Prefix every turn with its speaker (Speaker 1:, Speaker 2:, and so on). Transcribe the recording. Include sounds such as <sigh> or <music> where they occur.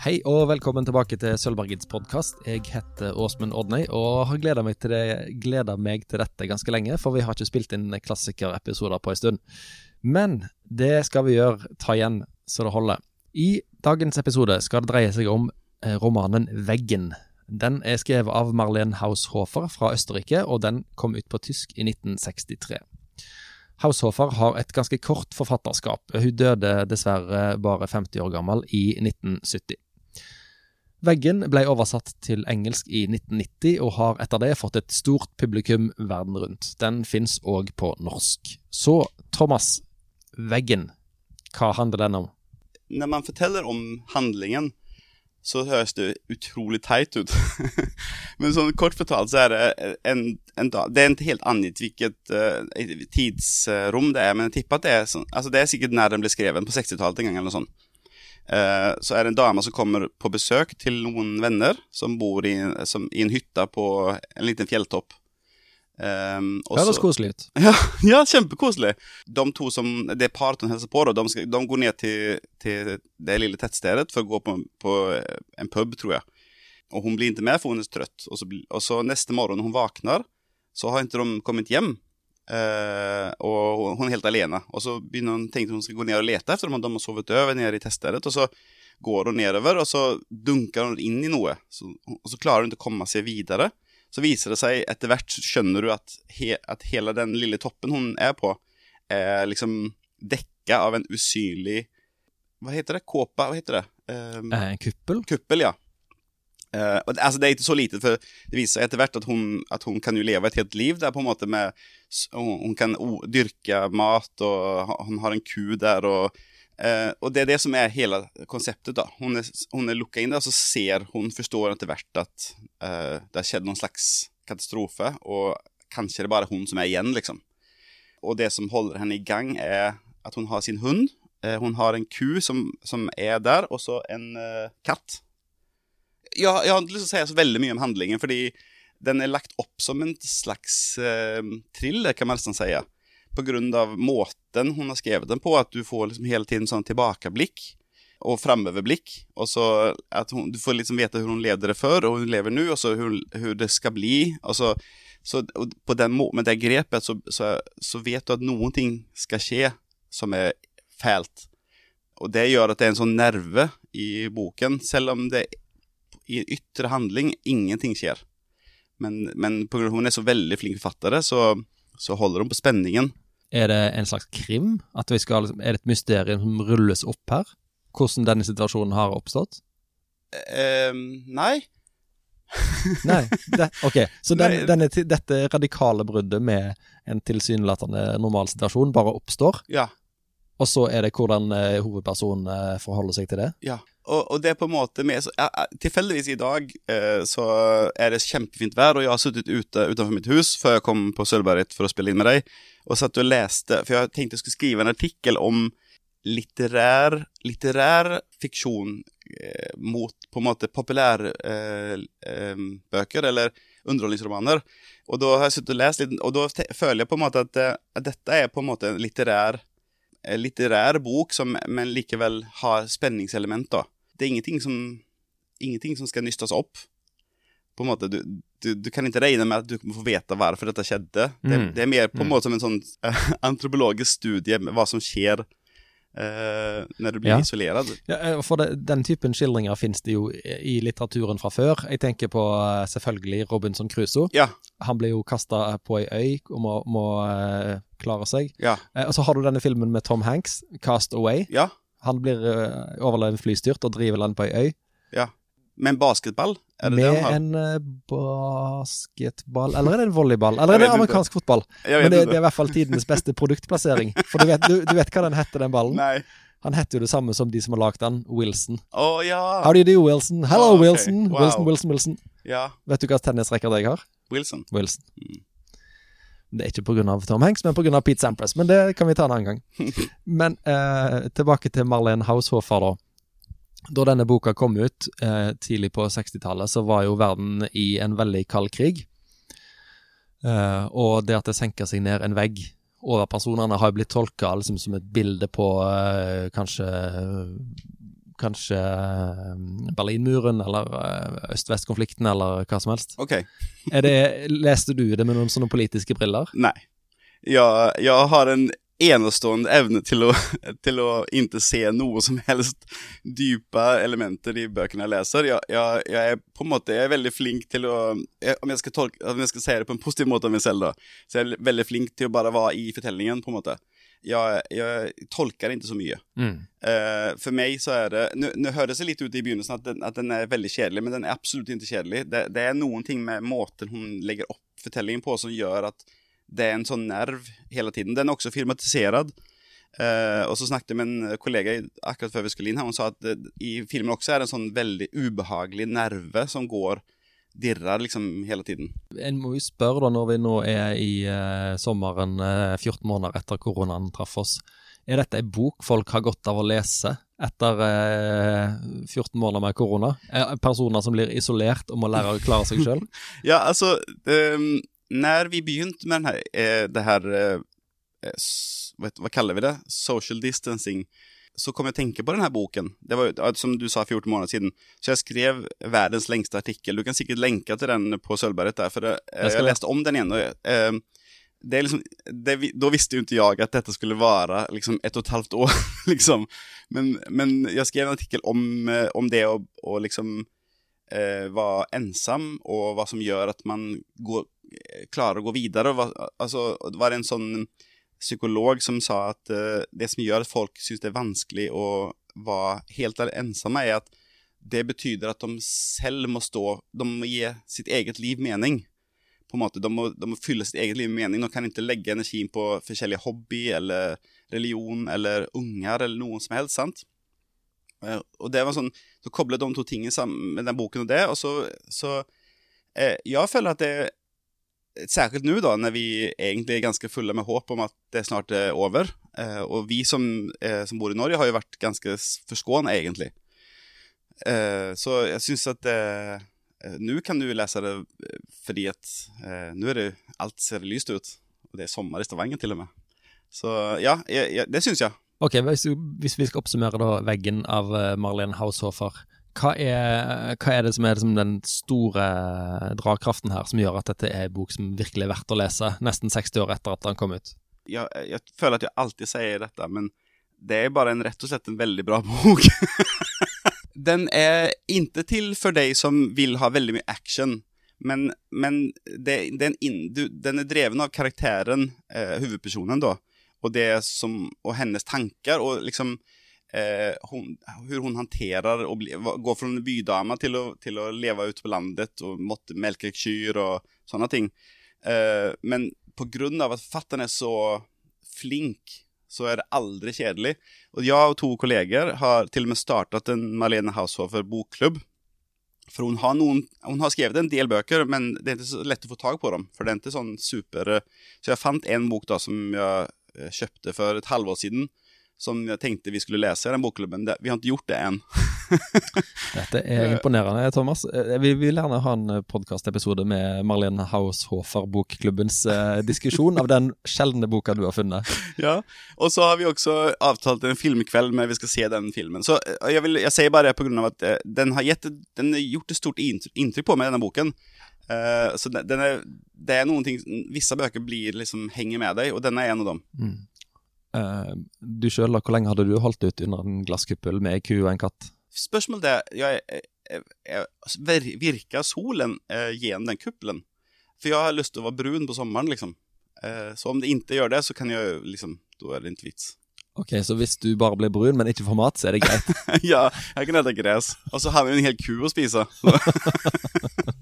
Speaker 1: Hei og velkommen tilbake til Sølvbergets podkast. Jeg heter Åsmund Odnøy og har gleda meg, meg, til dette ganske lenge, for vi har ikke spilt inn klassikerepisoder på en stund. Men det skal vi gjøre, ta igjen så det holder. I dagens episode skal det dreie seg om eh, romanen Veggen. Den er skrevet av Marlene Haushofer fra Østerrike, og den kom ut på tysk i 1963. Haushofer har et ganske kort forfatterskap. Hun døde dessverre bare 50 år gammel i 1970. Veggen ble oversatt til engelsk i 1990, og har etter det fått et stort publikum verden rundt. Den fins òg på norsk. Så, Thomas, Veggen, hva handler den om?
Speaker 2: Når man forteller om handlingen, så høres det utrolig teit ut. <laughs> Men sånn kort fortalt så er det en, en Det er ikke helt angitt hvilket uh, tidsrom det er, men jeg tipper at det er sånn Altså det er sikkert når den ble skrevet, på 60-tallet en gang eller noe sånt. Uh, så er det en dame som kommer på besøk til noen venner som bor i, som, i en hytte på en liten fjelltopp.
Speaker 1: Um, Høres koselig ut. <laughs>
Speaker 2: Ja, ja, kjempekoselig. De to som, det paret hun hilser på, da, de, skal, de, går ned til, til, det lille tettstedet for å gå på, på, en pub, tror jeg. Og hun blir ikke med, for hun er trøtt. Og så, og så neste morgen når hun våkner, så har ikke de kommet hjem. Uh, og hun er helt alene. Og så begynner hun tenke at hun skal gå ned og lete etter dem. De har sovet over nede i teststedet. Og så går hun nedover, og så dunker hun inn i noe. Så, og så klarer hun ikke å komme seg videre. Så viser det seg etter hvert, skjønner du at, he, at hele den lille toppen hun er på, er liksom dekka av en usynlig Hva heter det? Kåpa? Hva heter det?
Speaker 1: Um, eh, kuppel?
Speaker 2: Kuppel, ja. Uh, og, altså, det er ikke så lite, for det viser seg etter hvert at hun, at hun kan jo leve et helt liv der på en måte med Hun kan dyrke mat, og hun har en ku der, og, uh, og det er det som er hele konseptet. da. Hun er, hun er lukka inn der, og så ser hun, forstår etter hvert at uh, det har skjedd noen slags katastrofe, og kanskje det er bare hun som er igjen, liksom. Og det som holder henne i gang, er at hun har sin hund. hun har en ku som, som er der, og så en katt jeg, jeg har lyst til å si så veldig mye om handlingen, fordi den er lagt opp som en slags eh, thriller, kan man nesten si. På grunn av måten hun har skrevet den på, at du får liksom hele tiden sånn tilbakeblikk og framoverblikk. Og så at hun, du får liksom vite hvordan hun levde det før, og hun lever nå, og så hvordan det skal bli. Og så, så på den, med det grepet så, så, så, vet du at noen ting skal skje som er fælt. Og det gjør at det er en sånn nerve i boken, selv om det i ytre handling ingenting skjer. Men, men pga. at hun er så veldig flink forfatter, så, så holder hun på spenningen.
Speaker 1: Er det en slags krim? At vi skal, er det et mysterium som rulles opp her? Hvordan denne situasjonen har oppstått?
Speaker 2: Uh, nei. <laughs>
Speaker 1: nei, det, ok. Så den, denne, dette radikale bruddet med en tilsynelatende normal situasjon bare oppstår?
Speaker 2: Ja.
Speaker 1: Og så er det hvordan eh, hovedpersonen eh, forholder seg til det?
Speaker 2: Ja, og, og det er på en måte med så, ja, Tilfeldigvis i dag eh, så er det kjempefint vær, og jeg har sittet ute utenfor mitt hus før jeg kom på Sølvberget for å spille inn med deg, og satt og leste For jeg tenkte jeg skulle skrive en artikkel om litterær, litterær fiksjon eh, mot på en måte populærbøker, eh, eh eller underholdningsromaner. Og da har jeg sittet og lest litt, og da føler jeg på en måte at, eh, at dette er på en måte en litterær litterær bok, som, men likevel har spenningselement. da. Det er ingenting som, ingenting som skal nystes opp. På en måte, du, du, du, kan ikke regne med at du får vite hvorfor dette skjedde. Det, mm. det er mer på en mm. måte som en sånn uh, <laughs> antropologisk studie med hva som skjer uh, når du blir ja. isolert.
Speaker 1: Ja, for det, Den typen skildringer finnes det jo i litteraturen fra før. Jeg tenker på uh, selvfølgelig Robinson Crusoe.
Speaker 2: Ja.
Speaker 1: Han blir jo kasta på ei øy og må, må klarer seg.
Speaker 2: Ja.
Speaker 1: Uh, og så har du denne filmen med Tom Hanks, 'Cast Away'.
Speaker 2: Ja.
Speaker 1: Han blir uh, overlevd flystyrt og driver land på ei øy.
Speaker 2: Ja. Med en basketball?
Speaker 1: Med det en uh, basketball Eller er det en volleyball? Eller er det amerikansk fotball? Men det, det, er i hvert fall tidenes beste produktplassering. For du vet, du, du vet hva den heter, den ballen?
Speaker 2: Nei.
Speaker 1: Han heter jo det samme som de som har lagd den, Wilson.
Speaker 2: Oh, ja
Speaker 1: How do you do, Wilson? Hello, oh, okay. Wilson. Wow. Wilson, Wilson, Wilson.
Speaker 2: Ja.
Speaker 1: Vet du hva tennisrekord jeg har?
Speaker 2: Wilson.
Speaker 1: Wilson. Mm. Det er ikke pga. Tom Hanks, men pga. Pete Sampras. Men det kan vi ta en annen gang. <laughs> Men eh, tilbake til Marlene Haushofer, da. Da denne boka kom ut eh, tidlig på 60-tallet, så var jo verden i en veldig kald krig. Eh, og det at det senker seg ned en vegg over personene, har jo blitt tolka liksom, som et bilde på eh, kanskje kanskje eh, Berlinmuren eller eh, øst-vest-konflikten eller hva som helst. Ok. Det, leste du det med noen sånne politiske briller?
Speaker 2: Nei. Jeg, jeg har en enastående evne til å, <laughs> til å ikke se noe som helst dype elementer i bøkene jeg leser. Jeg, jeg, jeg er på en måte jeg er veldig flink til å Om jeg skal, tolke, om jeg skal si det på en positiv måte om meg selv, da, så jeg er veldig flink til å bare være i fortellingen, på en måte. Jeg, jeg tolker ikke så mye.
Speaker 1: Mm.
Speaker 2: Uh, for meg så er det nå høres det litt ut i begynnelsen at den, at den er veldig kjedelig, men den er absolutt ikke kjedelig. Det, det er noen ting med måten hun legger opp fortellingen på som gjør at det er en sånn nerv hele tiden. Den er også filmatisert. Uh, og så snakket jeg med en kollega akkurat før vi skulle inn her, hun sa at det, i filmen også er det en sånn veldig ubehagelig nerve som går dirrer liksom hele tiden.
Speaker 1: En må jo spørre, da, når vi nå er i uh, sommeren, eh, 14 måneder etter koronaen traff oss, er dette ei bok folk har godt av å lese etter eh, 14 måneder med korona? Eh, personer som blir isolert og må lære å klare seg sjøl? <laughs>
Speaker 2: Ja, altså ehm, När vi begynte med den här, eh, det här, eh, vet, vad, kallar vi det? Social distancing. Så kom jeg tenke på den här boken. Det var som du sa, 14 månader siden. Så jeg skrev verdens lengste artikel. Du kan sikkert länka til den på Sølvberget där, for det, eh,
Speaker 1: Jeg
Speaker 2: jag läste om den igjen. Och, eh, det är liksom, det, då visste jo ikke jeg at dette skulle vara liksom ett og et halvt år. <laughs> liksom. men, men jeg skrev en artikel om, eh, om det å, och liksom eh, vara ensam och vad som gör att man går, eh, å gå videre. Vad, det var en sånn psykolog som sa at uh, det som gjør at folk syns det er vanskelig å være helt ensomme, er at det betyder at de selv må stå De må gi sitt eget liv mening. På en måte, de, må, de må fylle sitt eget liv med mening. De kan ikke legge energien på forskjellige hobby eller religion eller unger eller noe som helst. sant? Eh, Og det var sånn, Så koblet de to tingene sammen med den boken og det, og så, så Jeg føler at det Særskilt nå, da, når vi egentlig er ganske fulle med håp om at det snart er over. Eh, og vi som, eh, som bor i Norge, har jo vært ganske forskånet, egentlig. Eh, så jeg syns at eh, Nå kan du lese det eh, fordi at eh, nå er det alt ser lyst ut. Og det er sommer i Stavanger, til og med. Så ja, jeg, jeg, det syns jeg.
Speaker 1: Ok, hvis, hvis vi skal oppsummere da veggen av Marlene Haushofer, hva er, hva er det som er liksom den store dragkraften her, som gjør at dette er en bok som virkelig er verdt å lese, nesten 60 år etter at den kom ut?
Speaker 2: jeg, jeg føler at jeg alltid sier dette, men det er bare en rett og slett en veldig bra <laughs> bok. den er ikke til for deg som vil ha veldig mye action, men, men det, den, du, den er dreven av karakteren, eh, hovedpersonen da, og, som, og hennes tanker, og liksom eh, hon, hur hon hanterar och bli, va- gå från bydama till att, till att ute på landet och måtte melka kyr och sådana ting. Eh, men på grund av att författaren är så flink så er det aldri kjedelig. Og jeg og to kolleger har til og med startet en Marlene Haushofer bokklubb. For hun har, noen, hun har skrevet en del bøker, men det er ikke så lett å få tag på dem. For det er ikke sånn super... eh, Så jeg fant en bok da som jeg kjøpte for et halvår siden. Som jeg tenkte vi skulle lese i den bokklubben. Det- Vi har ikke gjort det enn. <laughs>
Speaker 1: Dette er imponerende, Thomas. Eh, Vi vil gjerne ha en podkastepisode med Marlene Haushofer, bokklubbens eh, diskusjon av den sjeldne boka du har funnet. <laughs>
Speaker 2: Ja, og så har vi også avtalt en filmkveld med vi skal se den filmen. Så eh, jeg, vil, jeg sier bare det av at eh, den har, gett, den har gjort et stort inntrykk, på meg, denne boken. Eh, så den, den er, det er noen ting Visse bøker blir liksom henger med deg, og denne er en av dem.
Speaker 1: Eh, du sjøl, hvor lenge hadde du holdt ut under en glasskuppel med ei ku og en katt?
Speaker 2: Spørsmålet er jeg, jeg, jeg, jeg, Virker solen eh, gjennom den kuppelen? For jeg har lyst til å være brun på sommeren, liksom. Eh, så om det ikke gjør det, så kan jeg liksom Da er det ikke vits.
Speaker 1: Ok, så hvis du bare blir brun, men ikke får mat, så er det greit? <laughs>
Speaker 2: ja, jeg kan spise gress. Og så har vi en hel ku å spise. <laughs>